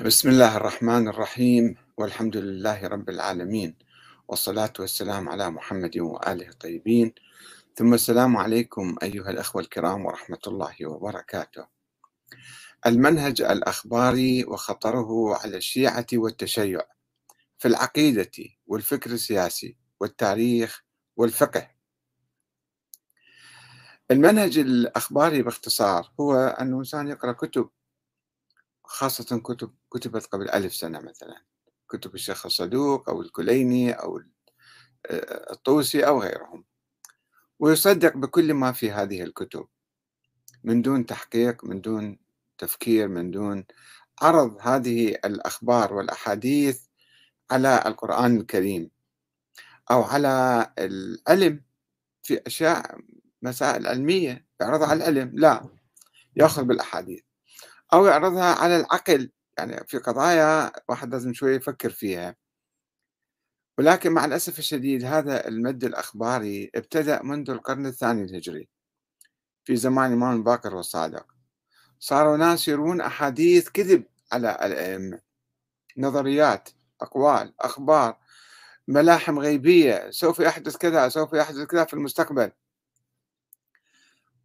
بسم الله الرحمن الرحيم والحمد لله رب العالمين والصلاة والسلام على محمد وآله الطيبين. ثم السلام عليكم أيها الأخوة الكرام ورحمة الله وبركاته. المنهج الأخباري وخطره على الشيعة والتشيع في العقيدة والفكر السياسي والتاريخ والفقه. المنهج الأخباري باختصار هو أن الإنسان يقرأ كتب خاصة كتب كتبت قبل ألف سنة مثلا كتب الشيخ الصدوق أو الكليني أو الطوسي أو غيرهم. ويصدق بكل ما في هذه الكتب. من دون تحقيق من دون تفكير من دون عرض هذه الأخبار والأحاديث على القرآن الكريم. أو على العلم في أشياء مسائل علمية يعرضها على العلم لا. يأخذ بالأحاديث. أو يعرضها على العقل. يعني في قضايا واحد لازم شوية يفكر فيها. ولكن مع الأسف الشديد هذا المد الأخباري ابتدأ منذ القرن الثاني الهجري في زمان الإمام باكر والصادق. صاروا ناس يرون أحاديث كذب على الأئمة. نظريات أقوال أخبار ملاحم غيبية سوف يحدث كذا سوف يحدث كذا في المستقبل.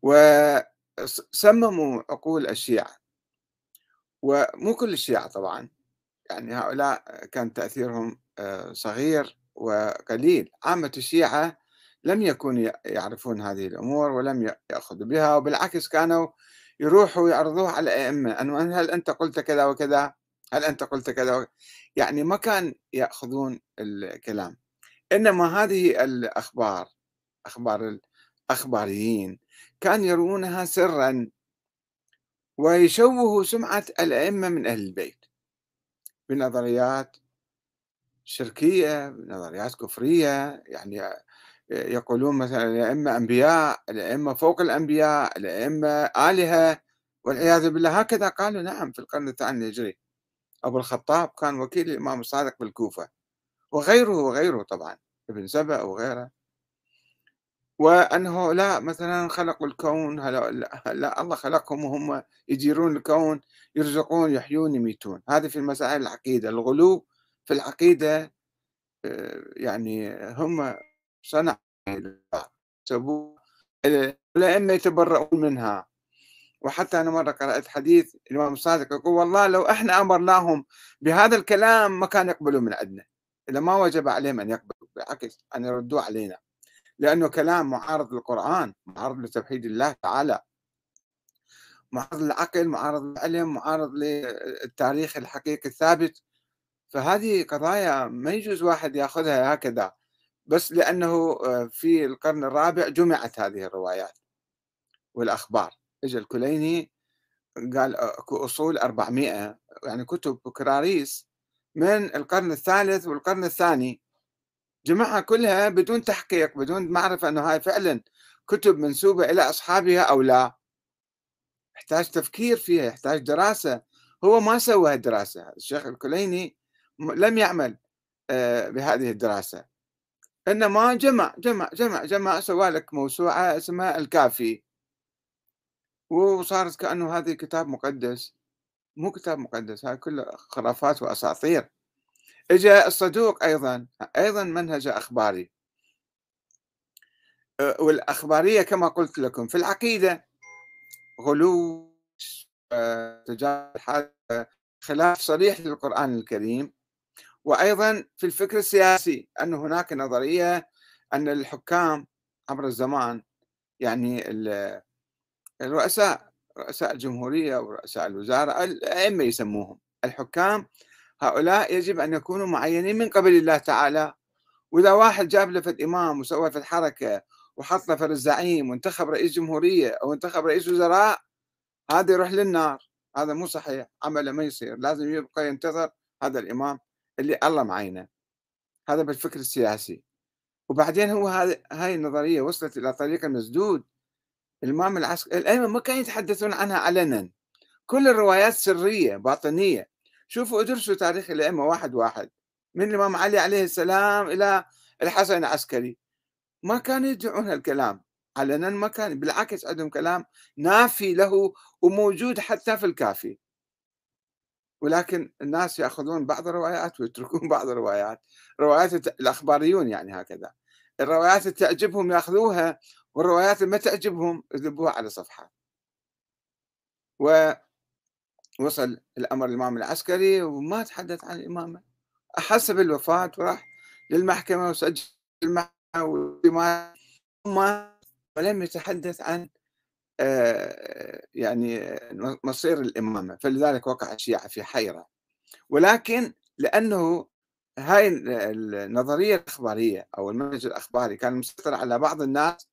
وسمموا عقول الشيعة. ومو كل الشيعة طبعا. يعني هؤلاء كان تأثيرهم آه، صغير وقليل. عامة الشيعة لم يكونوا يعرفون هذه الأمور ولم يأخذوا بها وبالعكس كانوا يروحوا يعرضوها على الأئمة. أنه هل أنت قلت كذا وكذا؟ هل أنت قلت كذا؟ يعني ما كان يأخذون الكلام. إنما هذه الأخبار أخبار الأخباريين كان يروونها سرا. ويشوهوا سمعة الأئمة من أهل البيت. بنظريات شركية بنظريات كفرية يعني يقولون مثلا الأئمة أنبياء الأئمة فوق الأنبياء الأئمة آلهة والعياذ بالله هكذا قالوا. نعم في القرن الثاني الهجري. أبو الخطاب كان وكيل الإمام الصادق بالكوفة وغيره وغيره طبعا ابن سبأ وغيره. وأنه لا مثلا خلقوا الكون هلا لا الله خلقهم وهم يديرون الكون يرزقون يحيون يميتون. هذه في مسائل العقيدة. الغلو في العقيدة آه، يعني هم صنعوا الأئمة يتبرؤون منها. وحتى أنا مرة قرأت حديث الإمام الصادق يقول والله لو إحنا أمرناهم بهذا الكلام ما كان يقبلوا من عندنا. إذا ما وجب عليهم أن يقبلوا بالعكس أن يردوا علينا. لأنه كلام معارض للقرآن معارض لتوحيد الله تعالى معارض للعقل معارض للعلم معارض للتاريخ الحقيقي الثابت. فهذه قضايا ما يجوز واحد يأخذها هكذا بس لأنه آه، في القرن الرابع جمعت هذه الروايات والأخبار. اجى الكليني قال أكو أصول 400 يعني كتب كراريس من القرن الثالث والقرن الثاني. جمعها كلها بدون تحقيق بدون معرفة أنه هاي فعلا كتب منسوبة إلى أصحابها أو لا. يحتاج تفكير فيها يحتاج دراسة. هو ما سوى الدراسة الشيخ الكليني لم يعمل آه، بهذه الدراسة. إنما جمع جمع جمع جمع سوى لك موسوعة اسمها الكافي. وصارت كأنه هذه كتاب مقدس. مو كتاب مقدس هاي كلها خرافات وأساطير. اجى الصدوق أيضا أيضا منهج أخباري. والأخبارية كما قلت لكم في العقيدة غلو خلاف صريح للقرآن الكريم وأيضا في الفكر السياسي أن هناك نظرية أن الحكام عبر الزمان يعني الرؤساء رؤساء الجمهورية ورؤساء الوزارة الأئمة يسموهم. الحكام هؤلاء يجب أن يكونوا معينين من قبل الله تعالى. وإذا واحد جاب له فد إمام وسوى فد حركة وحط له فد الزعيم وانتخب رئيس جمهورية أو انتخب رئيس وزراء هذا يروح للنار. هذا مو صحيح. عمله ما يصير. لازم يبقى ينتظر هذا الإمام اللي الله معينه. هذا بالفكر السياسي. وبعدين هو هاي النظرية وصلت إلى طريق المسدود الإمام العسكري الأئمة ما كانوا يتحدثون عنها علنا. كل الروايات سرية باطنية. شوفوا ادرسوا تاريخ الأئمة واحد واحد من الإمام علي عليه السلام إلى الحسن العسكري. ما كانوا يدعون الكلام علنا ما كان بالعكس عندهم كلام نافي له وموجود حتى في الكافي. ولكن الناس يأخذون بعض الروايات ويتركون بعض الروايات روايات الأخباريون يعني هكذا. الروايات اللي تعجبهم يأخذوها والروايات اللي ما تعجبهم يذبوها على صفحات. ووصل الأمر الإمام العسكري وما تحدث عن الإمامة. أحس بالوفاة وراح للمحكمة وسجل المحكمة ولم يتحدث عن آه، يعني مصير الإمامة. فلذلك وقع الشيعة في حيرة. ولكن لأنه هاي النظرية الإخبارية أو المنهج الأخباري كان مسيطر على بعض الناس.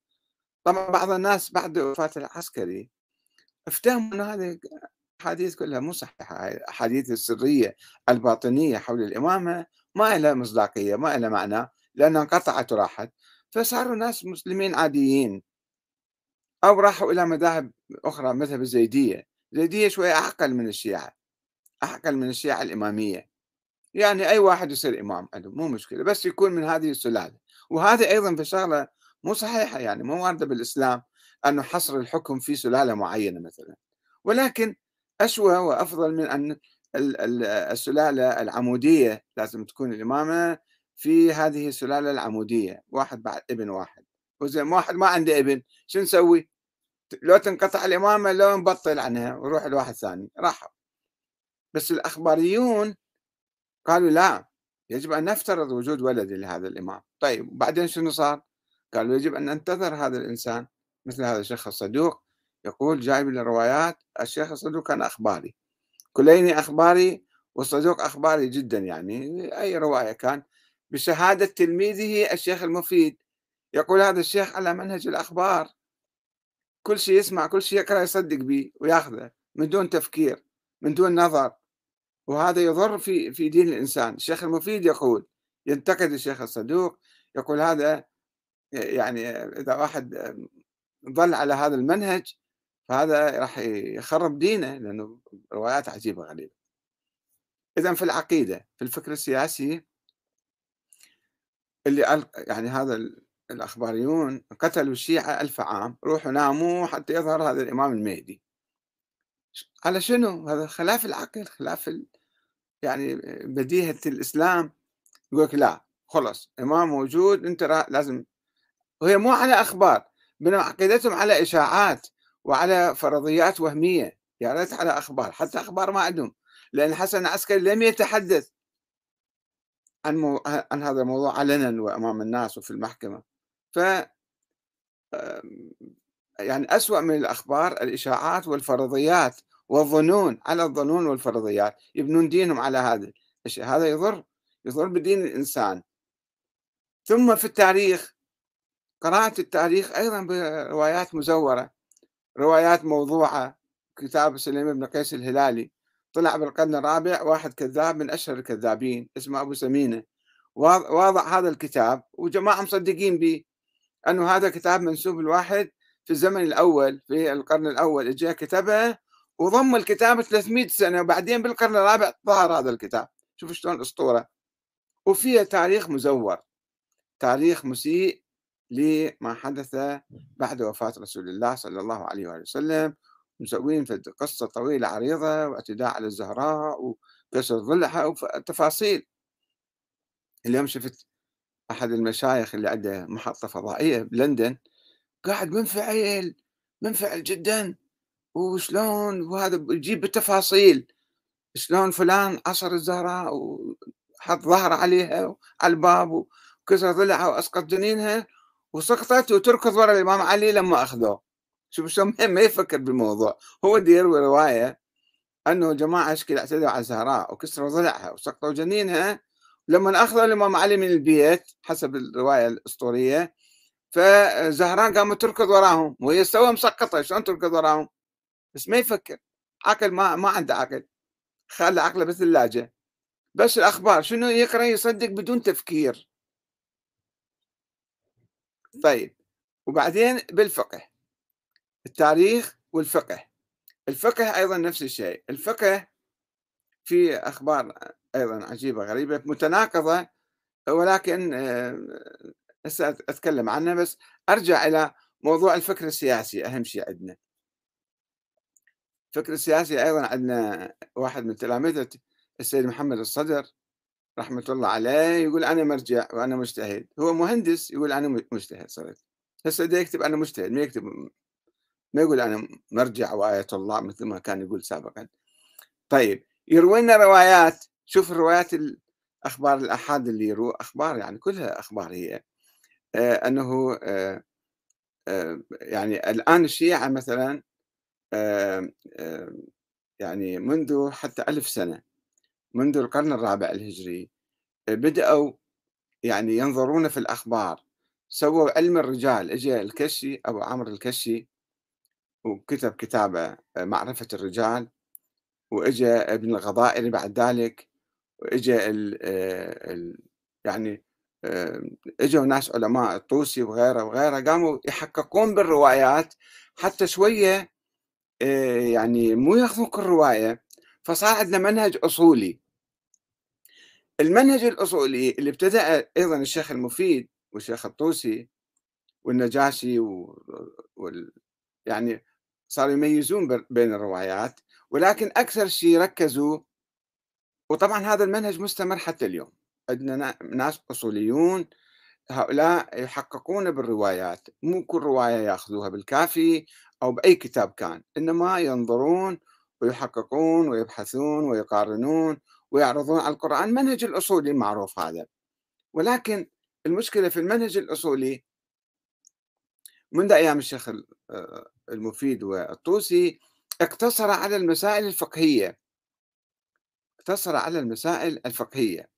طبعا بعض الناس بعد وفاة العسكري افتهموا أن هذه الأحاديث كلها مو صحيحة الأحاديث السرية الباطنية حول الإمامة ما لها مصداقية ما لها معنى لأنها انقطعت وراحت فصاروا ناس مسلمين عاديين. أو راحوا إلى مذاهب أخرى مذهب الزيدية. الزيدية شوية أعقل من الشيعة أعقل من الشيعة الإمامية. يعني أي واحد يصير إمام عنده مو مشكلة بس يكون من هذه السلالة. وهذا أيضا في شغلة مو صحيحة يعني مو واردة بالإسلام أنه حصر الحكم في سلالة معينة مثلا. ولكن أشوى وأفضل من أن السلالة العمودية لازم تكون الإمامة في هذه السلالة العمودية واحد بعد ابن واحد وزين واحد ما عنده ابن شو نسوي؟ لو تنقطع الإمامة لو نبطل عنها وروح لواحد ثاني راحوا بس الأخباريون قالوا لا يجب أن نفترض وجود ولد لهذا الإمام طيب وبعدين شنو صار؟ قالوا يجب أن ننتظر هذا الإنسان مثل هذا الشيخ الصدوق يقول جايب الروايات الشيخ الصدوق كان أخباري. كليني أخباري والصدوق أخباري جدا يعني أي رواية كان. بشهادة تلميذه الشيخ المفيد. يقول هذا الشيخ على منهج الأخبار. كل شيء يسمع كل شيء يقرأ يصدق به وياخذه من دون تفكير من دون نظر. وهذا يضر في في دين الإنسان. الشيخ المفيد يقول ينتقد الشيخ الصدوق يقول هذا يعني إذا واحد ظل على هذا المنهج فهذا راح يخرب دينه لأنه روايات عجيبة غريبة. إذا في العقيدة في الفكر السياسي اللي يعني هذا الأخباريون قتلوا الشيعة ألف عام روحوا ناموا حتى يظهر هذا الإمام المهدي. على شنو؟ هذا خلاف العقل خلاف ال... يعني بديهة الإسلام. يقول لك لا خلص إمام موجود أنت لازم وهي مو على أخبار بينما عقيدتهم على إشاعات. وعلى فرضيات وهمية يا ريت على أخبار حتى أخبار ما عندهم لأن حسن العسكري لم يتحدث عن, مو... عن هذا الموضوع علنا وأمام الناس وفي المحكمة. ف يعني أسوأ من الأخبار الإشاعات والفرضيات والظنون على الظنون والفرضيات يبنون دينهم على هذا الشيء هذا يضر يضر بدين الإنسان. ثم في التاريخ قراءة التاريخ أيضا بروايات مزورة. روايات موضوعة كتاب سليم بن قيس الهلالي. طلع بالقرن الرابع واحد كذاب من أشهر الكذابين اسمه أبو سمينة. واضع هذا الكتاب وجماعة مصدقين به أنه هذا كتاب منسوب الواحد في الزمن الأول في القرن الأول. اجى كتبه وضم الكتاب 300 سنة وبعدين بالقرن الرابع ظهر هذا الكتاب. شوف شلون أسطورة. وفيها تاريخ مزور تاريخ مسيء لما حدث بعد وفاة رسول الله صلى الله عليه وآله وسلم مسوين في قصة طويلة عريضة واعتداء على الزهراء وكسر ضلعها وتفاصيل. اليوم شفت أحد المشايخ اللي عنده محطة فضائية بلندن قاعد منفعل منفعل جدا وشلون وهذا يجيب بالتفاصيل شلون فلان عصر الزهراء وحط ظهره عليها على الباب وكسر ضلعها وأسقط جنينها. وسقطت وتركض ورا الإمام علي لما اخذوه شوف شلون ما يفكر بالموضوع. هو يروي رواية أنه جماعة اشكال اعتدوا على الزهراء وكسروا ضلعها وسقطوا جنينها. لما أخذوا الإمام علي من البيت حسب الرواية الأسطورية فزهران قامت تركض وراهم وهي سوا مسقطة. شلون تركض وراهم؟ بس ما يفكر. عقل ما ما عنده عقل. خلى عقله بالثلاجه بس الأخبار شنو يقرأ يصدق بدون تفكير. طيب وبعدين بالفقه. التاريخ والفقه. الفقه أيضا نفس الشيء. الفقه في أخبار أيضا عجيبة غريبة متناقضة ولكن آه، هسه أتكلم عنها بس أرجع إلى موضوع الفكر السياسي أهم شيء عندنا. الفكر السياسي أيضًا عندنا واحد من تلامذة السيد محمد الصدر. رحمة الله عليه يقول أنا مرجع وأنا مجتهد، هو مهندس يقول أنا مجتهد صرت، هسه دا يكتب أنا مجتهد ما يكتب ما يقول أنا مرجع وآية الله مثل ما كان يقول سابقًا. طيب يروي لنا روايات. شوف الروايات الأخبار الآحاد اللي يروى أخبار يعني كلها أخبار هي. آه أنه آه آه يعني الآن الشيعة مثلا يعني منذ حتى ألف سنة منذ القرن الرابع الهجري بدأوا يعني ينظرون في الأخبار سووا علم الرجال اجى الكشي أبو عمرو الكشي وكتب كتابة آه، معرفة الرجال واجى ابن الغضائري بعد ذلك واجى ال آه، ال يعني آه، اجوا ناس علماء الطوسي وغيره وغيره قاموا يحققون بالروايات حتى شوية يعني مو ياخذون كل رواية. فصار عندنا منهج أصولي. المنهج الأصولي اللي ابتدأ أيضا الشيخ المفيد والشيخ الطوسي والنجاشي و... وال... يعني صاروا يميزون بين الروايات ولكن أكثر شيء ركزوا وطبعا هذا المنهج مستمر حتى اليوم. عندنا ناس أصوليون هؤلاء يحققون بالروايات. مو كل رواية يأخذوها بالكافي أو بأي كتاب كان إنما ينظرون ويحققون ويبحثون ويقارنون ويعرضون على القرآن. منهج الأصولي المعروف هذا. ولكن المشكلة في المنهج الأصولي منذ أيام الشيخ آه، المفيد والطوسي اقتصر على المسائل الفقهية. اقتصر على المسائل الفقهية.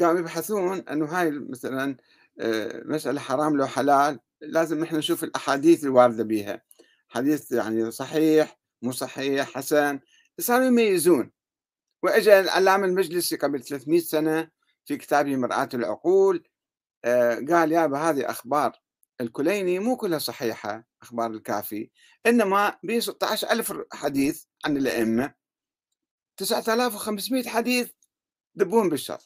قاموا يبحثون أنه هاي مثلا آه، مسألة حرام لو حلال لازم نحن نشوف الأحاديث الواردة بها حديث يعني صحيح مو صحيح حسن. صاروا يميزون. وإجا العلامة المجلسي قبل 300 سنة في كتابه مرآة العقول آه، قال يابا هذه أخبار الكليني مو كلها صحيحة أخبار الكافي. إنما ب 16 ألف حديث عن الأئمة. 9500 حديث دبون بالشر.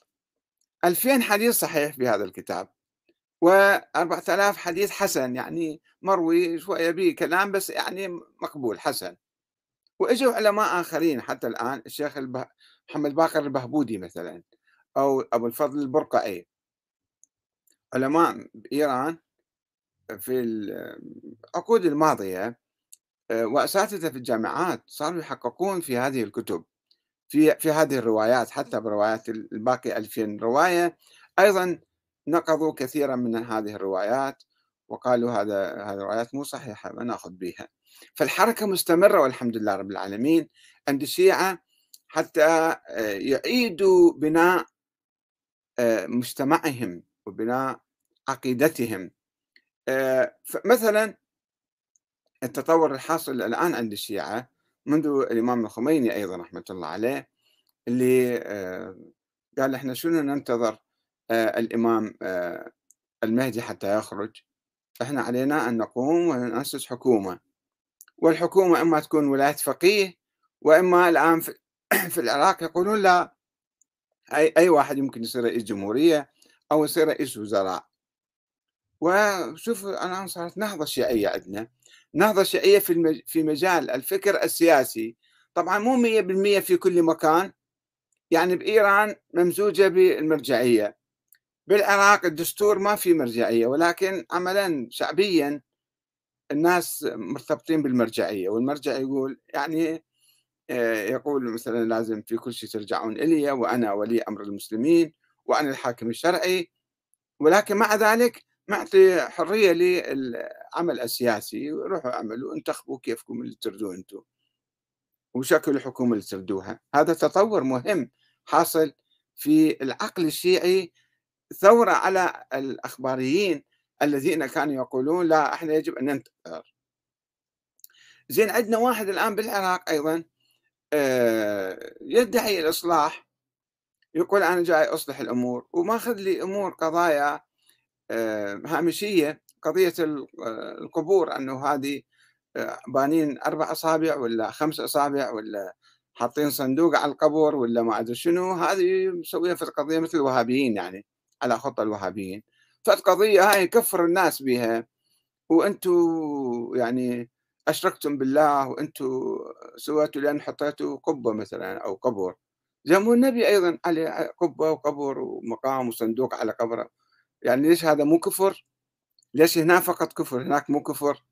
2000 حديث صحيح في هذا الكتاب. و4000 حديث حسن يعني مروي شوية به كلام بس يعني مقبول حسن. وإجوا علماء آخرين حتى الآن الشيخ البه... محمد باقر البهبودي مثلا أو أبو الفضل البرقعي. علماء بايران في العقود الماضية آه، وأساتذة في الجامعات صاروا يحققون في هذه الكتب في في هذه الروايات حتى بروايات الباقي 2000 رواية. أيضا نقضوا كثيرا من هذه الروايات وقالوا هذا هذه الروايات مو صحيحة ما نأخذ بها فالحركة مستمرة والحمد لله رب العالمين. عند الشيعة حتى آه، يعيدوا بناء آه، مجتمعهم وبناء عقيدتهم. آه، مثلا التطور الحاصل الآن عند الشيعة منذ الإمام الخميني أيضا رحمة الله عليه اللي قال إحنا شنو ننتظر الإمام المهدي حتى يخرج؟ إحنا علينا أن نقوم ونأسس حكومة. والحكومة إما تكون ولاية فقيه وإما الآن في العراق يقولون لا أي, أي واحد يمكن يصير رئيس جمهورية أو يصير رئيس وزراء. وشوف الآن صارت نهضة شيعية عندنا نهضة شيعية في في مجال الفكر السياسي. طبعا مو 100% في كل مكان يعني بإيران ممزوجة بالمرجعية. بالعراق الدستور ما في مرجعية ولكن عملا شعبيا الناس مرتبطين بالمرجعية والمرجع يقول يعني آه، يقول مثلا لازم في كل شيء ترجعون إلي وأنا ولي أمر المسلمين وأنا الحاكم الشرعي ولكن مع ذلك معطي حرية للعمل السياسي روحوا اعملوا انتخبوا كيفكم اللي تردوه أنتم وشكلوا الحكومة اللي تردوها هذا تطور مهم حاصل في العقل الشيعي ثورة على الأخباريين. الذين كانوا يقولون لا إحنا يجب أن ننتظر زين عندنا واحد الآن بالعراق أيضا آه، يدعي الإصلاح يقول أنا جاي أصلح الأمور وماخذ لي أمور قضايا آه، هامشية قضية آه، القبور أنه هذه بانين أربع أصابع ولا خمس أصابع ولا حاطين صندوق على القبر ولا ما أدري شنو هذه مسويها في القضية مثل الوهابيين يعني على خطه الوهابيين. فالقضيه هاي كفر الناس بها وأنتم يعني أشركتم بالله وأنتم سويتوا لأن حطيتوا قبة مثلا أو قبر زي ما النبي أيضا عليه قبة وقبر ومقام وصندوق على قبره يعني ليش هذا مو كفر؟ ليش هنا فقط كفر؟ هناك مو كفر؟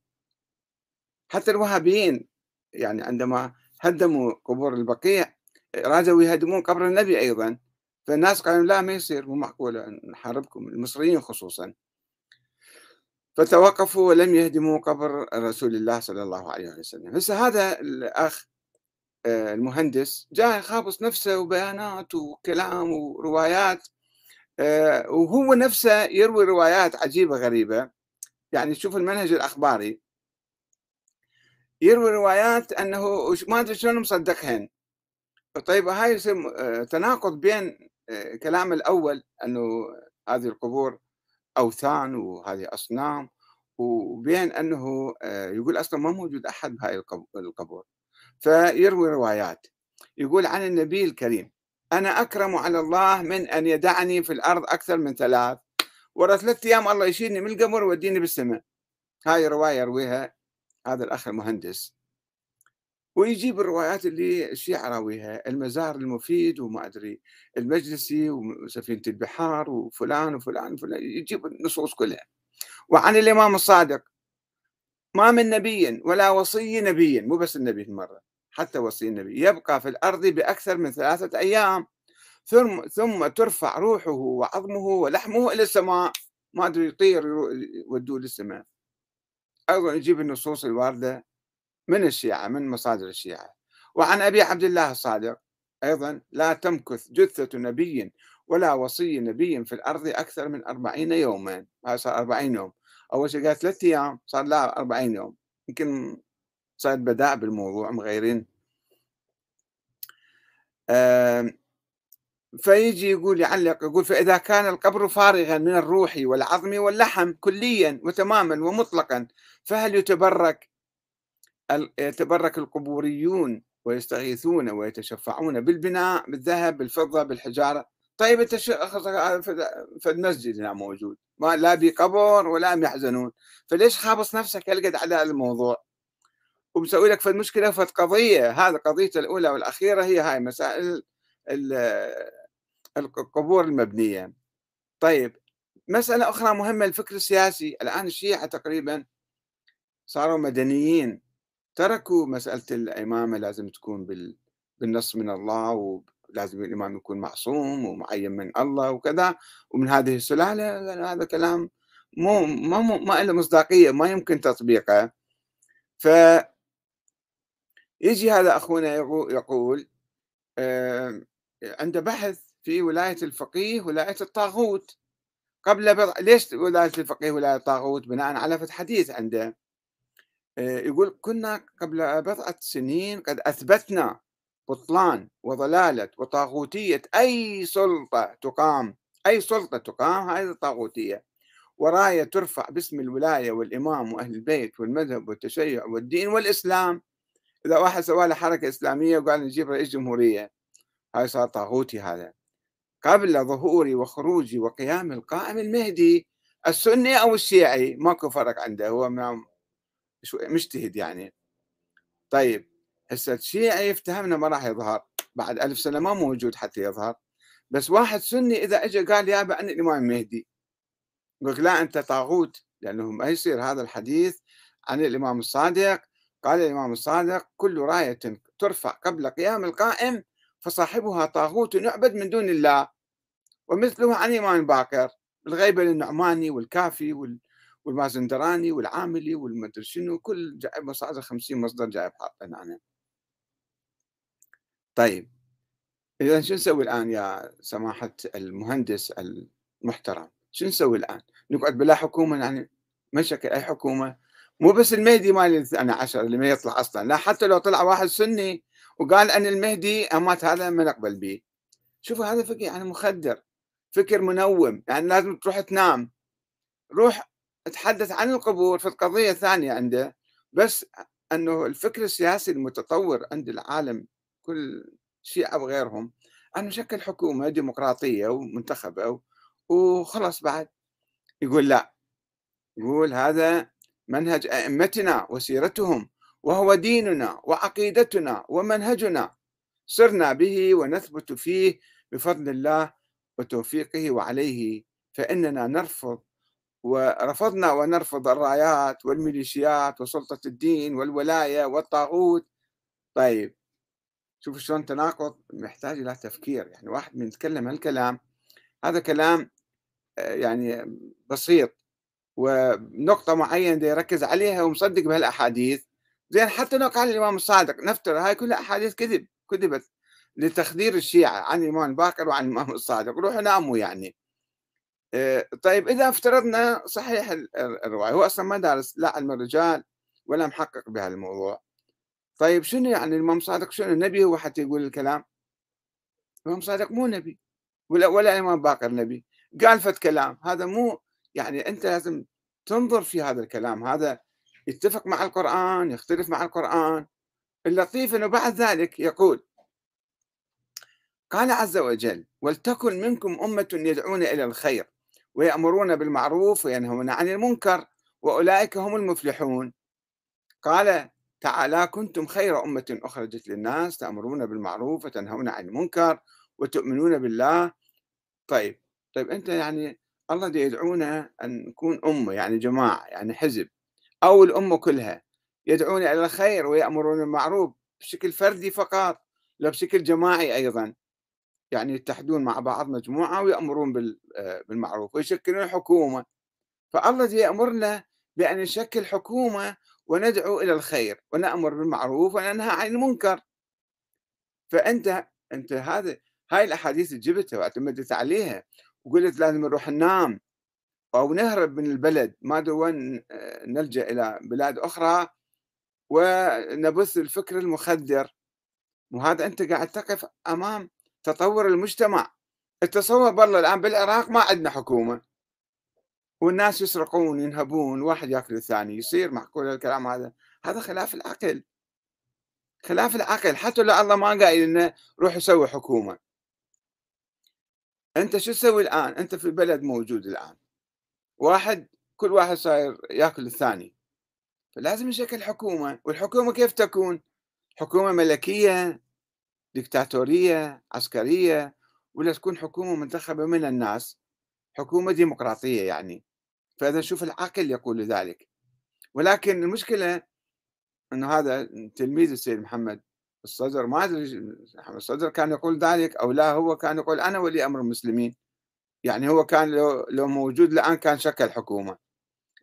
حتى الوهابيين يعني عندما هدموا قبور البقيع رادوا يهدمون قبر النبي أيضا. فالناس قالوا لا ما يصير. مو معقولة نحاربكم المصريين خصوصا. فتوقفوا ولم يهدموا قبر رسول الله صلى الله عليه وسلم. هسه هذا الأخ آه، المهندس جاي خابص نفسه وبيانات وكلام وروايات آه، وهو نفسه يروي روايات عجيبة غريبة. يعني شوف المنهج الأخباري. يروي روايات أنه ما أدري شلون مصدقهن. طيب هاي يصير آه، تناقض بين كلام الأول أنه هذه القبور أوثان وهذه أصنام وبين أنه يقول أصلا ما موجود أحد بهاي القبور. فيروي روايات. يقول عن النبي الكريم أنا أكرم على الله من أن يدعني في الأرض أكثر من ثلاث ورا ثلاثة أيام الله يشيلني من القمر ويوديني بالسماء. هاي رواية يرويها هذا الأخ المهندس. ويجيب الروايات اللي الشيعة راويها المزار المفيد وما أدري المجلسي وسفينة البحار وفلان وفلان وفلان يجيب النصوص كلها. وعن الإمام الصادق ما من نبي ولا وصي نبي مو بس النبي المرة حتى وصي النبي يبقى في الأرض بأكثر من ثلاثة أيام. ثم ثم ترفع روحه وعظمه ولحمه إلى السماء. ما أدري يطير يودوه للسماء. أيضا يجيب النصوص الواردة. من الشيعة من مصادر الشيعة. وعن أبي عبد الله الصادق أيضا لا تمكث جثة نبي ولا وصي نبي في الأرض أكثر من أربعين يوما. هذا صار أربعين يوم. أول شيء قال ثلاثة أيام صار لا أربعين يوم. يمكن صار بداء بالموضوع مغيرين. فيجي يقول يعلق يقول فإذا كان القبر فارغا من الروح والعظم واللحم كليا وتماما ومطلقا فهل يتبرك يتبرك القبوريون ويستغيثون ويتشفعون بالبناء بالذهب بالفضة بالحجارة. طيب انت في المسجد هنا موجود. ما لا بقبر ولا يحزنون. فليش خابص نفسك هالقد على الموضوع؟ ومسوي لك في المشكلة في قضيه هذا قضيته الأولى والأخيرة هي هاي مسائل القبور المبنية. طيب مسألة أخرى مهمة الفكر السياسي. الآن الشيعة تقريبا صاروا مدنيين. تركوا مسألة الإمامة لازم تكون بالنص من الله لازم الإمام يكون معصوم ومعين من الله وكذا. ومن هذه السلالة هذا كلام مو ما مو ما له مصداقية ما يمكن تطبيقه. ف يجي هذا أخونا يقول عنده بحث في ولاية الفقيه ولاية الطاغوت. قبل بضع ليش ولاية الفقيه ولاية الطاغوت؟ بناء على فتح حديث عنده. يقول كنا قبل بضعة سنين قد أثبتنا بطلان وضلالة وطاغوتية. أي سلطة تقام أي سلطة تقام هذه طاغوتية. وراية ترفع باسم الولاية والإمام وأهل البيت والمذهب والتشيع والدين والإسلام. إذا واحد سوى له حركة إسلامية وقال نجيب رئيس جمهورية هاي صار طاغوتي هذا. قبل ظهوري وخروجي وقيام القائم المهدي السني أو الشيعي ماكو فرق عنده هو مجتهد يعني. طيب هسه الشيعي افتهمنا ما راح يظهر بعد ألف سنة ما موجود حتى يظهر. بس واحد سني إذا اجى قال يا أنا الإمام المهدي يقول لا أنت طاغوت لأنه ما يصير هذا الحديث. عن الإمام الصادق قال الإمام الصادق كل راية ترفع قبل قيام القائم فصاحبها طاغوت يعبد من دون الله. ومثله عن الإمام باكر الغيبة للنعماني والكافي والمازندراني والعاملي والمدري شنو كل جايب مصادر 50 مصدر جايب حاطين عنه طيب إذا شو نسوي الآن يا سماحة المهندس المحترم؟ شو نسوي الآن؟ نقعد بلا حكومة يعني؟ ما شكل أي حكومة. مو بس المهدي مال الثاني عشر اللي ما يطلع أصلا. لا حتى لو طلع واحد سني وقال أن المهدي أمات هذا ما نقبل به شوفوا هذا فكر يعني مخدر فكر منوم يعني لازم تروح تنام. روح تحدث عن القبور في القضية الثانية عنده بس أنه الفكر السياسي المتطور عند العالم كل شيعة وغيرهم أن نشكل حكومة ديمقراطية ومنتخبة وخلص بعد. يقول لا يقول هذا منهج أئمتنا وسيرتهم وهو ديننا وعقيدتنا ومنهجنا. سرنا به ونثبت فيه بفضل الله وتوفيقه وعليه فإننا نرفض ورفضنا ونرفض الرايات والميليشيات وسلطة الدين والولاية والطاغوت. طيب شوف شلون تناقض محتاج إلى تفكير. يعني واحد من يتكلم هالكلام هذا كلام آه، يعني بسيط ونقطة معينة يركز عليها ومصدق بهالأحاديث. زين حتى لو قال الإمام الصادق نفترض هاي كلها أحاديث كذب كذبت لتخدير الشيعة عن الإمام الباكر وعن الإمام الصادق روحوا ناموا يعني. طيب إذا افترضنا صحيح الرواية هو أصلا ما دارس لا علم الرجال ولا محقق بهذا الموضوع. طيب شنو يعني الإمام صادق؟ شنو نبي هو حتى يقول الكلام؟ الإمام صادق مو نبي ولا ولا الإمام باكر نبي. قال فت كلام هذا مو يعني أنت لازم تنظر في هذا الكلام. هذا يتفق مع القرآن يختلف مع القرآن. اللطيف أنه بعد ذلك يقول قال عز وجل ولتكن منكم أمة يدعون إلى الخير. ويأمرون بالمعروف وينهون عن المنكر وأولئك هم المفلحون. قال تعالى كنتم خير أمة أخرجت للناس تأمرون بالمعروف وتنهون عن المنكر وتؤمنون بالله. طيب طيب أنت يعني الله يدعونا أن نكون أمة يعني جماعة يعني حزب أو الأمة كلها. يدعون إلى الخير ويأمرون بالمعروف بشكل فردي فقط لا بشكل جماعي أيضا. يعني يتحدون مع بعض مجموعة ويأمرون آه، بالمعروف ويشكلون حكومة فالله يأمرنا بأن نشكل حكومة وندعو إلى الخير ونأمر بالمعروف وننهى عن المنكر. فأنت أنت هذا هاي الأحاديث اللي جبتها واعتمدت عليها وقلت لازم نروح ننام أو نهرب من البلد ما دون آه، نلجأ إلى بلاد أخرى ونبث الفكر المخدر. وهذا أنت قاعد تقف أمام تطور المجتمع. التصور بالله الآن بالعراق ما عندنا حكومة. والناس يسرقون ينهبون واحد يأكل الثاني يصير معقول الكلام هذا؟ هذا خلاف العقل. خلاف العقل. حتى لو الله ما قايل لنا روح سوي حكومة. أنت شو تسوي الآن؟ أنت في بلد موجود الآن. واحد كل واحد صاير يأكل الثاني. فلازم يشكل حكومة. والحكومة كيف تكون؟ حكومة ملكية. ديكتاتورية عسكرية ولا تكون حكومة منتخبة من الناس. حكومة ديمقراطية يعني. فإذا شوف العقل يقول ذلك. ولكن المشكلة أنه هذا تلميذ السيد محمد الصدر ما أدري محمد الصدر كان يقول ذلك أو لا هو كان يقول أنا ولي أمر المسلمين. يعني هو كان لو, لو موجود الآن كان شكل حكومة.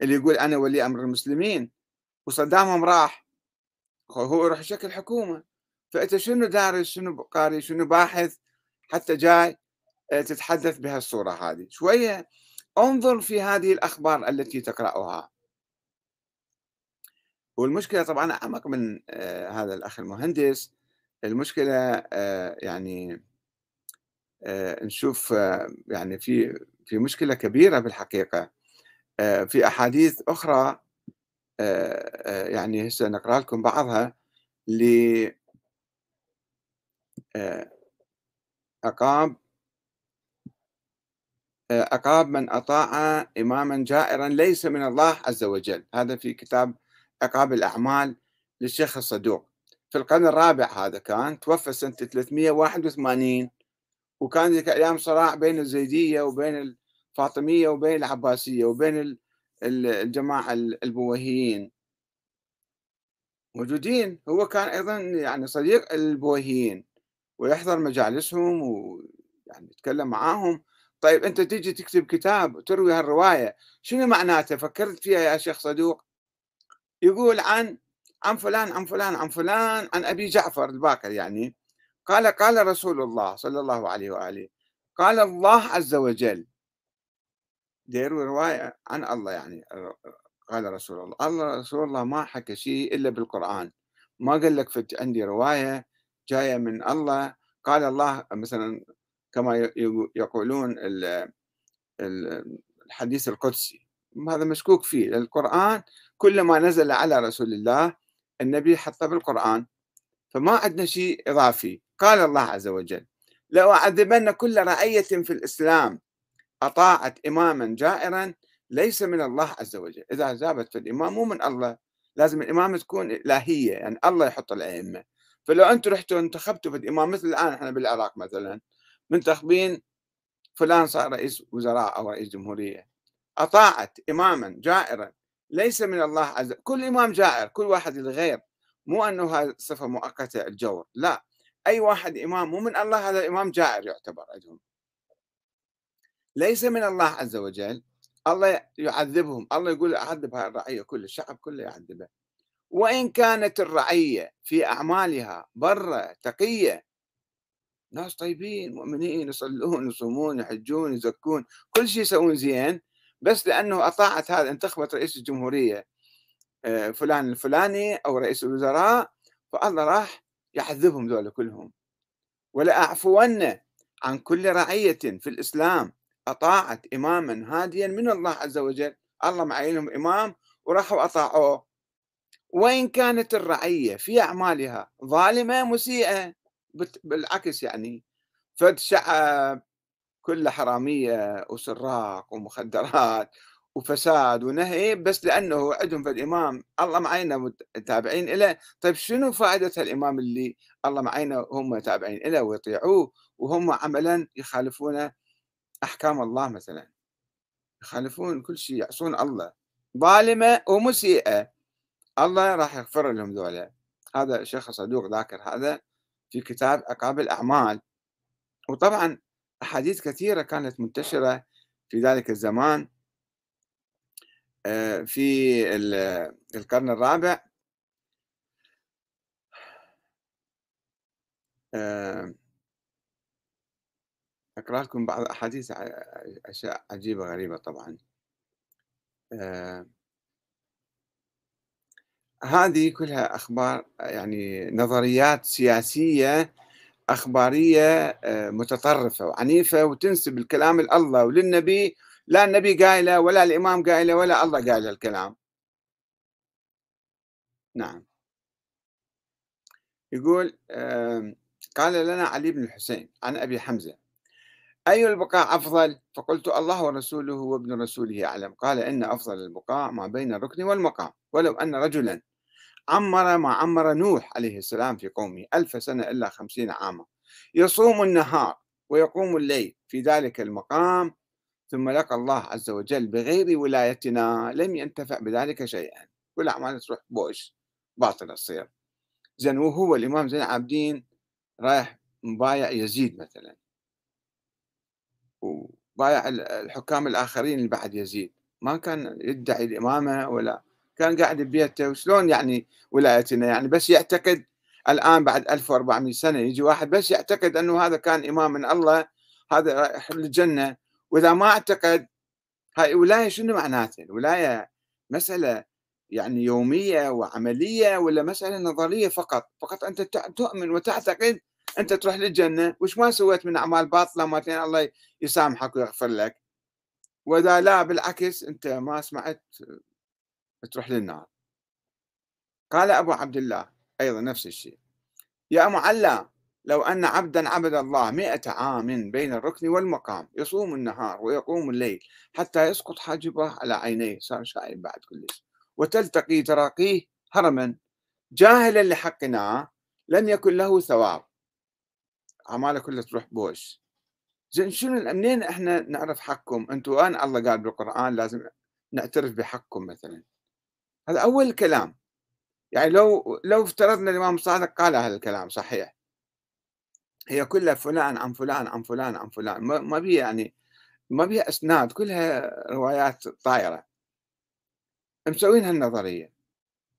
اللي يقول أنا ولي أمر المسلمين وصدامهم راح هو يروح يشكل حكومة. فأنت شنو دارس شنو قاري شنو باحث حتى جاي آه، تتحدث بهالصورة هذه. شوية أنظر في هذه الأخبار التي تقرأها. والمشكلة طبعا أعمق من آه، هذا الأخ المهندس. المشكلة آه، يعني نشوف يعني في في مشكلة كبيرة بالحقيقة. في أحاديث أخرى يعني هسه نقرأ لكم بعضها عقاب عقاب من أطاع إماما جائرا ليس من الله عز وجل. هذا في كتاب عقاب الأعمال للشيخ الصدوق. في القرن الرابع هذا كان توفى سنة 381 وكان ذيك الأيام صراع بين الزيدية وبين الفاطمية وبين العباسية وبين الجماعة البويهيين. موجودين. هو كان أيضا يعني صديق البويهيين. ويحضر مجالسهم ويعني يتكلم معاهم. طيب أنت تيجي تكتب كتاب وتروي هالرواية شنو معناته؟ فكرت فيها يا شيخ صدوق؟ يقول عن عن فلان عن فلان عن فلان عن أبي جعفر الباكر يعني. قال قال رسول الله صلى الله عليه وآله قال الله عز وجل يروي رواية عن الله يعني قال رسول الله الله رسول الله ما حكى شيء إلا بالقرآن. ما قال لك عندي رواية جاية من الله. قال الله مثلا كما يقولون الحديث القدسي. هذا مشكوك فيه القرآن كل ما نزل على رسول الله النبي حطه بالقرآن فما عندنا شيء إضافي. قال الله عز وجل لأعذبن كل رعية في الإسلام أطاعت إماما جائرا ليس من الله عز وجل. إذا زابت في الإمام مو من الله. لازم الإمامة تكون إلهية يعني الله يحط الأئمة. فلو أنتم رحتوا انتخبتوا في إمام مثل الآن إحنا بالعراق مثلا منتخبين فلان صار رئيس وزراء أو رئيس جمهورية. أطاعت إماما جائرا. ليس من الله عز وجل كل إمام جائر كل واحد للغير. مو أنه هذه صفة مؤقتة الجور لا. أي واحد إمام مو من الله هذا الإمام جائر يعتبر عندهم. ليس من الله عز وجل. الله يعذبهم الله يقول أعذب هاي الرعية كل الشعب كله يعذبه. وإن كانت الرعية في أعمالها برة تقية ناس طيبين مؤمنين يصلون يصومون يحجون يزكون كل شيء يسوون زين بس لأنه أطاعت هذا انتخبت رئيس الجمهورية آه، فلان الفلاني أو رئيس الوزراء فالله راح يعذبهم ذولا كلهم. ولأعفون عن كل رعية في الإسلام أطاعت إماما هاديا من الله عز وجل. الله معينهم إمام وراحوا أطاعوه. وإن كانت الرعية؟ في أعمالها. ظالمة مسيئة. بالعكس يعني. فد شعب كله حرامية وسراق ومخدرات وفساد ونهي بس لأنه عندهم في الإمام الله معينا متابعين له طيب شنو فائدة الإمام اللي الله معينا هم تابعين له ويطيعوه وهم عملا يخالفون أحكام الله مثلا؟ يخالفون كل شيء يعصون الله. ظالمة ومسيئة. الله راح يغفر لهم ذولا. هذا الشيخ صدوق ذاكر هذا في كتاب عقاب الأعمال. وطبعا أحاديث كثيرة كانت منتشرة في ذلك الزمان. آه، في القرن الرابع. آه، أقرأ لكم بعض الأحاديث أشياء عجيبة غريبة طبعا. آه، هذه كلها أخبار يعني نظريات سياسية أخبارية آه، متطرفة وعنيفة وتنسب الكلام لله وللنبي. لا النبي قايلة ولا الإمام قايلة ولا الله قايل الكلام. نعم. يقول قال لنا علي بن الحسين عن أبي حمزة أي البقاء أفضل؟ فقلت الله ورسوله وابن رسوله أعلم. قال إن أفضل البقاء ما بين الركن والمقام ولو أن رجلا عمر ما عمر نوح عليه السلام في قومه ألف سنة إلا خمسين عاما. يصوم النهار ويقوم الليل في ذلك المقام ثم لقى الله عز وجل بغير ولايتنا لم ينتفع بذلك شيئا. كل أعمال تروح بوش باطلة تصير زين وهو الإمام زين العابدين رايح مبايع يزيد مثلا. وبايع الحكام الآخرين اللي بعد يزيد. ما كان يدعي الإمامة ولا كان قاعد ببيته وشلون يعني ولايتنا؟ يعني بس يعتقد الآن بعد 1400 سنة يجي واحد بس يعتقد أنه هذا كان إمام من الله هذا رايح للجنة. وإذا ما أعتقد هاي ولاية شنو معناتها؟ الولاية مسألة يعني يومية وعملية ولا مسألة نظرية فقط؟ فقط أنت تؤمن وتعتقد أنت تروح للجنة وش ما سويت من أعمال باطلة ما الله يسامحك ويغفر لك. وإذا لا بالعكس أنت ما سمعت تروح للنار. قال أبو عبد الله أيضا نفس الشيء. يا معلى لو أن عبدا عبد الله مئة عام بين الركن والمقام يصوم النهار ويقوم الليل حتى يسقط حاجبه على عينيه. صار شايب بعد كلش وتلتقي تراقيه هرما. جاهلا لحقنا لم يكن له ثواب. أعماله كلها تروح بوش. زين شنو منين إحنا نعرف حقكم؟ أنتم أنا الله قال بالقرآن لازم نعترف بحقكم مثلا. هذا أول كلام. يعني لو لو افترضنا الإمام الصادق قال هذا الكلام صحيح. هي كلها فلان عن فلان عن فلان عن فلان. ما بيها يعني ما بيها إسناد كلها روايات طايرة. مسوين هالنظرية.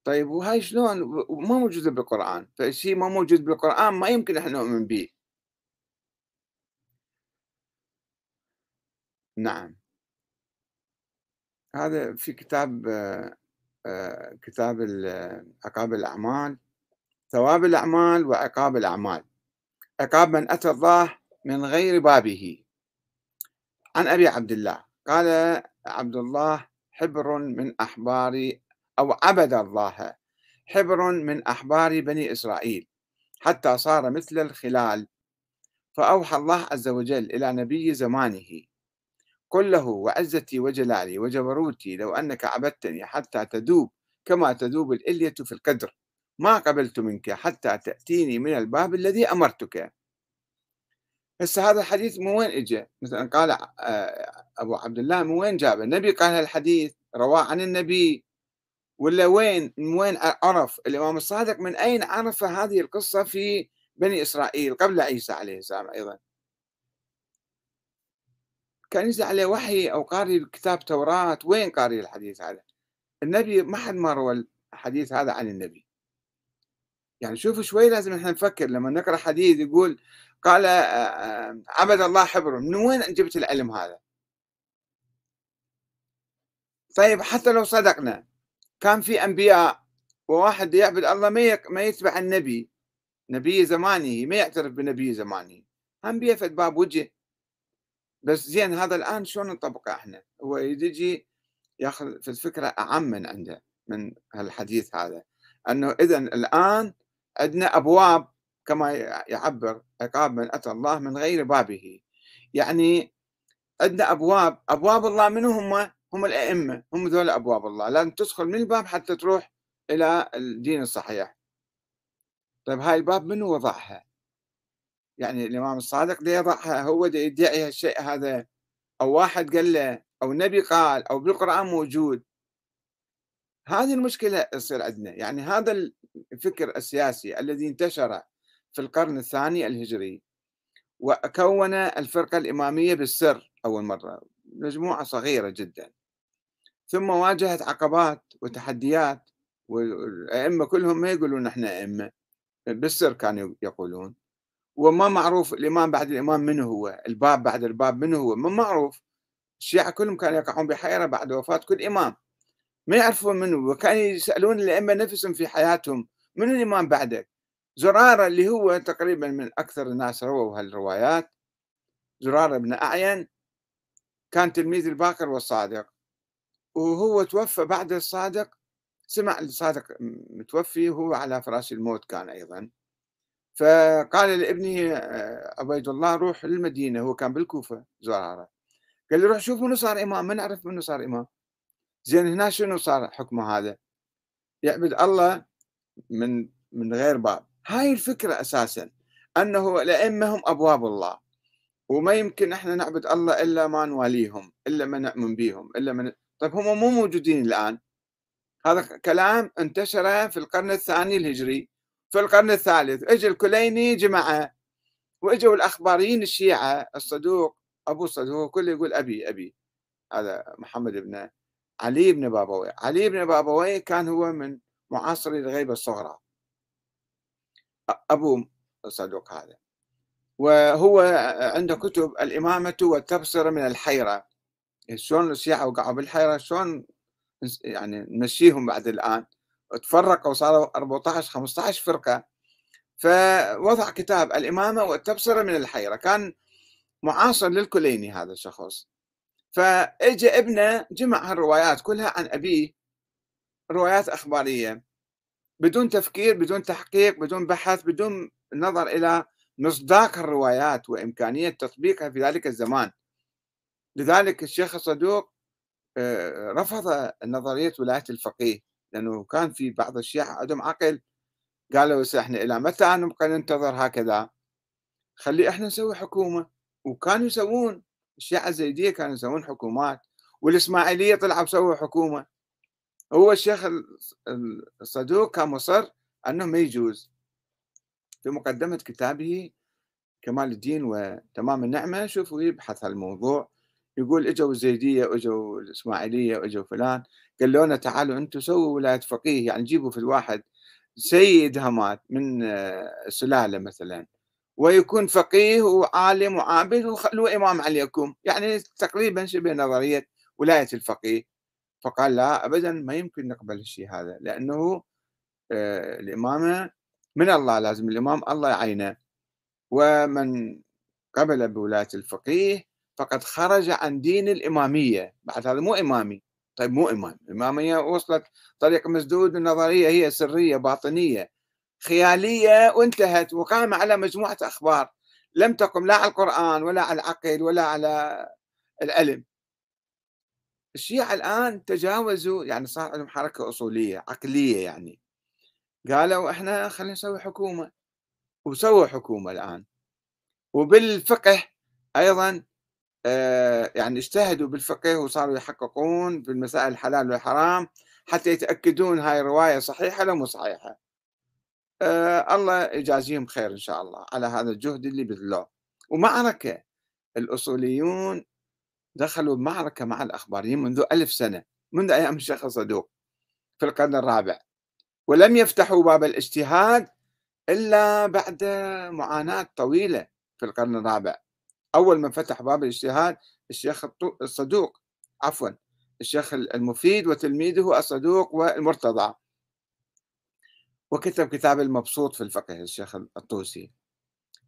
طيب وهاي شلون؟ ما موجودة بالقرآن. فشيء ما موجود بالقرآن ما يمكن إحنا نؤمن به. نعم. هذا في كتاب آه، كتاب عقاب الأعمال. ثواب الأعمال وعقاب الأعمال. عقاب من أتى الله من غير بابه. عن أبي عبد الله. قال عبد الله حبر من أحبار أو عبد الله حبر من أحبار بني إسرائيل حتى صار مثل الخلال. فأوحى الله عز وجل إلى نبي زمانه قل له وعزتي وجلالي وجبروتي لو أنك عبدتني حتى تذوب كما تذوب الإلية في القدر ما قبلت منك حتى تأتيني من الباب الذي أمرتك هسه هذا الحديث من وين اجى؟ مثلا قال آه، أبو عبد الله من وين جابه؟ النبي قال هالحديث رواه عن النبي ولا وين من وين عرف الإمام الصادق من أين عرف هذه القصة في بني إسرائيل قبل عيسى عليه السلام أيضا؟ كان ينزل عليه وحي أو قاري كتاب توراة وين قاري الحديث هذا؟ النبي ما حد ما روى الحديث هذا عن النبي. يعني شوفوا شوي لازم إحنا نفكر لما نقرأ حديث يقول قال عبد الله حبر من وين جبت العلم هذا؟ طيب حتى لو صدقنا كان في أنبياء وواحد يعبد الله ما ما يتبع النبي نبي زمانه ما يعترف بنبي زمانه. هم بيفد باب وجه. بس زين هذا الآن شلون نطبقه إحنا؟ هو يجي ياخذ في الفكرة أعم من عنده من هالحديث هذا. إنه إذا الآن عندنا أبواب كما يعبر عقاب من أتى الله من غير بابه. يعني عندنا أبواب أبواب الله من هم؟ هم الأئمة. هم ذول أبواب الله. لازم تدخل من الباب حتى تروح إلى الدين الصحيح. طيب هاي الباب من وضعها؟ يعني الإمام الصادق دي يضعها هو دي يدعي هالشيء هذا أو واحد قال له أو النبي قال أو بالقرآن موجود. هذه المشكلة تصير عندنا. يعني هذا الفكر السياسي الذي انتشر في القرن الثاني الهجري وكون الفرقة الإمامية بالسر أول مرة مجموعة صغيرة جدا. ثم واجهت عقبات وتحديات والأئمة كلهم ما يقولون نحن أئمة بالسر كانوا يقولون. وما معروف الإمام بعد الإمام من هو الباب بعد الباب من هو ما معروف. الشيعة كلهم كانوا يقعون بحيرة بعد وفاة كل إمام. ما يعرفون منه وكانوا يسألون الأئمة نفسهم في حياتهم من الإمام بعدك؟ زرارة اللي هو تقريبا من أكثر الناس رووا هالروايات. زرارة بن أعين كان تلميذ الباقر والصادق. وهو توفى بعد الصادق سمع الصادق متوفي وهو على فراش الموت كان أيضا. فقال لابنه آه، عبيد الله روح للمدينة. هو كان بالكوفة زرارة قال له روح شوف منو صار إمام. ما نعرف منو صار إمام؟ زين هنا شنو صار حكمه هذا؟ يعبد الله من من غير باب. هاي الفكرة أساسا أنه الأئمة هم أبواب الله. وما يمكن إحنا نعبد الله إلا ما نواليهم إلا ما نؤمن بهم إلا من طيب هم مو موجودين الآن. هذا كلام انتشر في القرن الثاني الهجري. في القرن الثالث. اجى الكليني جماعة واجوا الأخباريين الشيعة الصدوق أبو الصدوق كله يقول أبي أبي. هذا محمد بن علي بن بابوي. علي بن بابوي كان هو من معاصري الغيبة الصغرى. أبو صدوق هذا. وهو عنده كتب الإمامة والتبصرة من الحيرة. شلون الشيعة وقعوا بالحيرة؟ شلون يعني نمشيهم بعد الآن؟ تفرقوا وصاروا 14 15 فرقة. فوضع كتاب الإمامة والتبصرة من الحيرة. كان معاصر للكليني هذا الشخص. فاجى ابنه جمع هالروايات كلها عن أبيه. روايات أخبارية. بدون تفكير بدون تحقيق بدون بحث بدون نظر إلى مصداق الروايات وإمكانية تطبيقها في ذلك الزمان. لذلك الشيخ الصدوق آه، رفض نظرية ولاية الفقيه. لأنه كان في بعض الشيعة عندهم عقل قالوا إحنا إلى متى نبقى ننتظر هكذا؟ خلي إحنا نسوي حكومة. وكانوا يسوون الشيعة الزيدية كانوا يسوون حكومات والإسماعيلية طلعوا سووا حكومة. هو الشيخ الصدوق كان مصر أنه ما يجوز. في مقدمة كتابه كمال الدين وتمام النعمة شوفوا يبحث الموضوع. يقول إجوا الزيدية واجوا الإسماعيلية واجوا فلان قال لنا تعالوا أنتم سووا ولاية فقيه يعني جيبوا في الواحد سيد همات من سلالة مثلا ويكون فقيه وعالم وعابد وخلوه إمام عليكم يعني تقريبا شبه نظرية ولاية الفقيه. فقال لا أبدا ما يمكن نقبل الشيء هذا لأنه آه، الإمامة من الله لازم الإمام الله يعينه. ومن قبل بولاية الفقيه فقد خرج عن دين الإمامية. بعد هذا مو إمامي. طيب مو إمام الإمامية وصلت طريق مسدود النظرية هي سرية باطنية. خيالية وانتهت وقام على مجموعة أخبار لم تقم لا على القرآن ولا على العقل ولا على العلم. الشيعة الآن تجاوزوا يعني صار عندهم حركة أصولية عقلية يعني. قالوا إحنا خلينا نسوي حكومة. وسووا حكومة الآن. وبالفقه أيضا يعني اجتهدوا بالفقه وصاروا يحققون في المسائل الحلال والحرام حتى يتأكدون هاي الرواية صحيحة لو مو صحيحة. آه الله يجازيهم خير إن شاء الله على هذا الجهد اللي بذلوه. ومعركة الأصوليون دخلوا بمعركة مع الأخباريين منذ ألف سنة منذ أيام الشيخ الصدوق في القرن الرابع. ولم يفتحوا باب الاجتهاد إلا بعد معاناة طويلة في القرن الرابع. أول من فتح باب الاجتهاد الشيخ الصدوق عفوا الشيخ المفيد وتلميذه الصدوق والمرتضى. وكتب كتاب المبسوط في الفقه الشيخ الطوسي.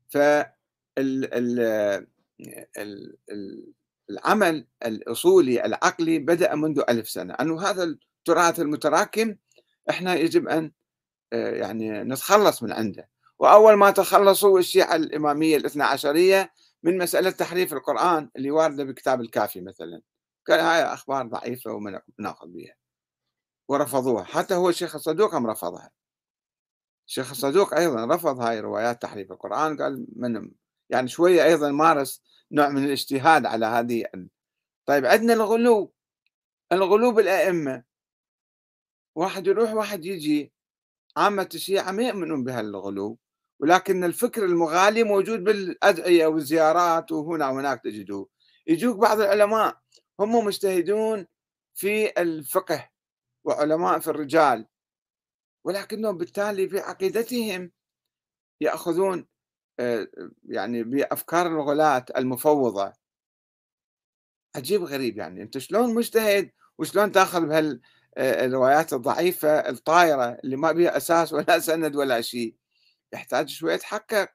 ف العمل الأصولي العقلي بدأ منذ ألف سنة. أنه هذا التراث المتراكم إحنا يجب أن آه، يعني نتخلص من عنده. وأول ما تخلصوا الشيعة الإمامية الاثنى عشرية من مسألة تحريف القرآن اللي واردة بكتاب الكافي مثلا. قال هاي أخبار ضعيفة وما ناخذ بها ورفضوها. حتى هو الشيخ الصدوق هم رفضها. الشيخ الصدوق أيضا رفض هاي روايات تحريف القرآن. قال من يعني شوية أيضا مارس نوع من الاجتهاد على هذه طيب عندنا الغلو. الغلو بالأئمة. واحد يروح واحد يجي. عامة الشيعة ما يؤمنون بهالغلو. ولكن الفكر المغالي موجود بالأدعية والزيارات وهنا وهناك تجدوه يجوك بعض العلماء هم مجتهدون في الفقه وعلماء في الرجال ولكنهم بالتالي في عقيدتهم يأخذون آه، يعني بأفكار الغلاة المفوضة. عجيب غريب يعني. أنت شلون مجتهد وشلون تأخذ بهالروايات آه، الضعيفة الطايرة اللي ما بها أساس ولا سند ولا شيء؟ يحتاج شوية تحقق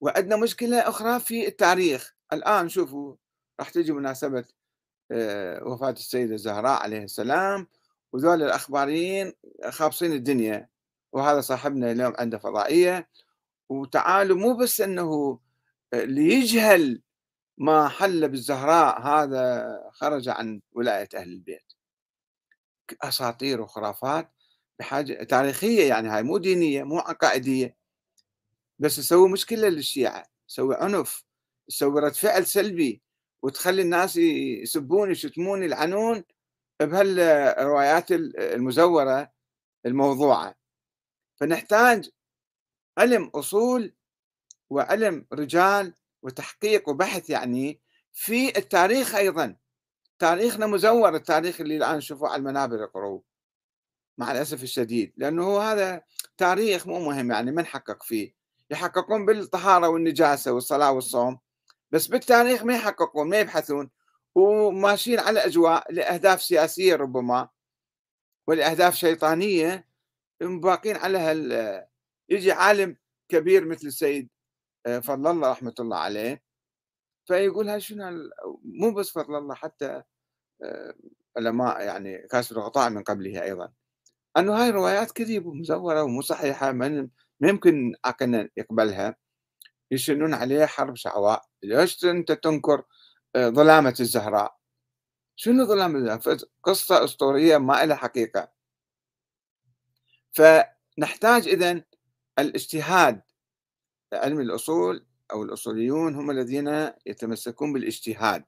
وعندنا مشكلة أخرى في التاريخ. الآن شوفوا راح تجي مناسبة آه، وفاة السيدة الزهراء عليه السلام وذول الأخباريين خابصين الدنيا وهذا صاحبنا اليوم عنده فضائية. وتعالوا مو بس أنه اللي يجهل ما حل بالزهراء هذا خرج عن ولاية أهل البيت. أساطير وخرافات. بحاجة تاريخية يعني هاي مو دينية مو عقائدية. بس تسوي مشكلة للشيعة تسوي عنف تسوي رد فعل سلبي وتخلي الناس يسبون يشتمون يلعنون بهالروايات المزورة الموضوعة. فنحتاج علم أصول وعلم رجال وتحقيق وبحث يعني في التاريخ أيضا. تاريخنا مزور التاريخ اللي الآن نشوفه على المنابر يقروه مع الأسف الشديد لأنه هذا تاريخ مو مهم يعني من حقق فيه. يحققون بالطهارة والنجاسة والصلاة والصوم بس بالتاريخ ما يحققون ما يبحثون وماشيين على أجواء لأهداف سياسية ربما ولأهداف شيطانية باقين على هال يجي عالم كبير مثل السيد آه، فضل الله رحمة الله عليه. فيقول هاي شنو مو بس فضل الله حتى آه، علماء يعني كاسر الغطاء من قبله أيضا. أنه هاي روايات كذب ومزورة ومو صحيحة ما يمكن عقلنا يقبلها. يشنون عليه حرب شعواء. ليش أنت تنكر آه، ظلامة الزهراء؟ شنو ظلامة الزهراء؟ قصة أسطورية ما لها حقيقة. فنحتاج إذن الاجتهاد. علم الأصول أو الأصوليون هم الذين يتمسكون بالاجتهاد.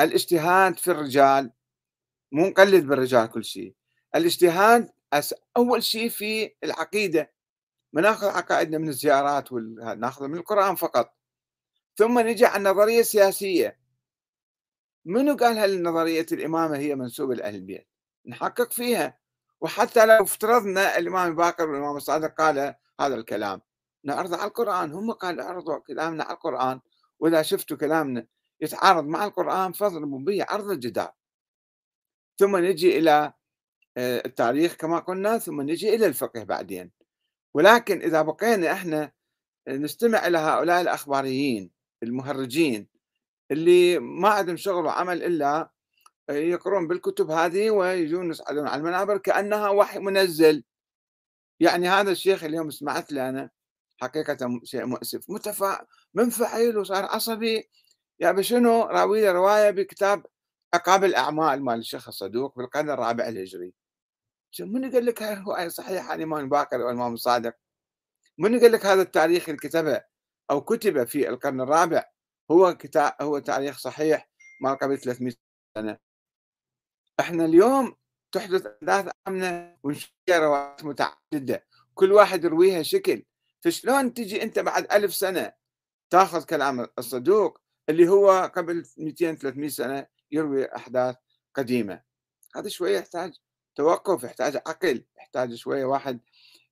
الاجتهاد في الرجال مو نقلد بالرجال كل شيء. الاجتهاد أول شيء في العقيدة ما ناخذ عقائدنا من الزيارات ناخذ من القرآن فقط. ثم نجي على النظرية السياسية. منو قال هالنظرية الإمامة هي منسوبة لأهل البيت؟ نحقق فيها. وحتى لو افترضنا الإمام باكر والإمام الصادق قال هذا الكلام. نعرض على القرآن. هم قالوا أعرضوا كلامنا على القرآن. وإذا شفتوا كلامنا يتعارض مع القرآن فاضربوا به عرض الجدار. ثم نجي آه، التاريخ كما قلنا ثم نجي إلى الفقه بعدين. ولكن إذا بقينا إحنا نستمع إلى هؤلاء الأخباريين المهرجين اللي ما عندهم شغل وعمل إلا يقرون بالكتب هذه ويجون يصعدون على المنابر كأنها وحي منزل. يعني هذا الشيخ اليوم سمعت له أنا حقيقة شيء مؤسف. متفا منفعل وصار عصبي. يا شنو؟ راوي رواية بكتاب عقاب الأعمال مال الشيخ الصدوق بالقرن الرابع الهجري. من قال لك هاي؟ رواية صحيحة عن الإمام باكر والإمام الصادق. من قال لك هذا التاريخ اللي كتبه أو كتب في القرن الرابع؟ هو كتاب هو تاريخ صحيح ما قبل 300 سنة. إحنا اليوم تحدث أحداث آمنة ونشير روايات متعددة. كل واحد يرويها شكل. فشلون تجي أنت بعد ألف سنة تاخذ كلام الصدوق اللي هو قبل 200 300 سنة يروي أحداث قديمة؟ هذا شوية يحتاج توقف يحتاج عقل يحتاج شوية واحد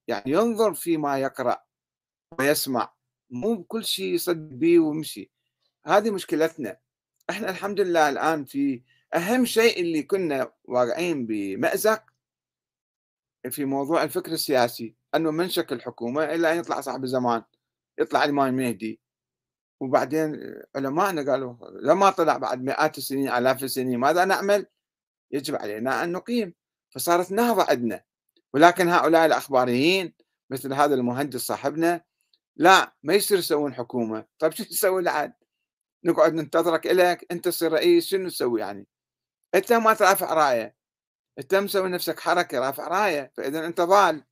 يعني ينظر فيما يقرأ ويسمع مو كل شيء يصدق به ويمشي. هذه مشكلتنا. إحنا الحمد لله الآن في أهم شيء اللي كنا واقعين بمأزق في موضوع الفكر السياسي أنه منشك الحكومة إلا أن يطلع صاحب الزمان يطلع الإمام المهدي وبعدين علماءنا قالوا لما طلع بعد مئات السنين آلاف السنين ماذا نعمل؟ يجب علينا أن نقيم. فصارت نهضة عندنا. ولكن هؤلاء الأخباريين مثل هذا المهندس صاحبنا لا ما يصير يسوون حكومة. طيب شو تسوي لعد نقعد ننتظرك إلك أنت تصير رئيس شنو تسوي يعني؟ أنت ما ترافع راية. أنت مسوي نفسك حركة رافع راية. فإذا أنت ضال.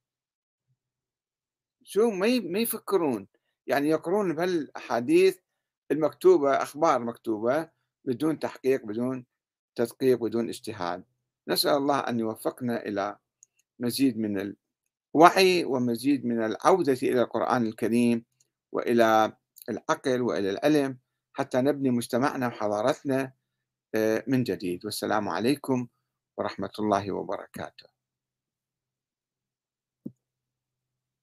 شو ما ما يفكرون. يعني يقرون بهالأحاديث المكتوبة أخبار مكتوبة بدون تحقيق بدون تدقيق بدون اجتهاد. نسأل الله أن يوفقنا إلى مزيد من الوعي ومزيد من العودة إلى القرآن الكريم وإلى العقل وإلى العلم حتى نبني مجتمعنا وحضارتنا آه، من جديد. والسلام عليكم ورحمة الله وبركاته.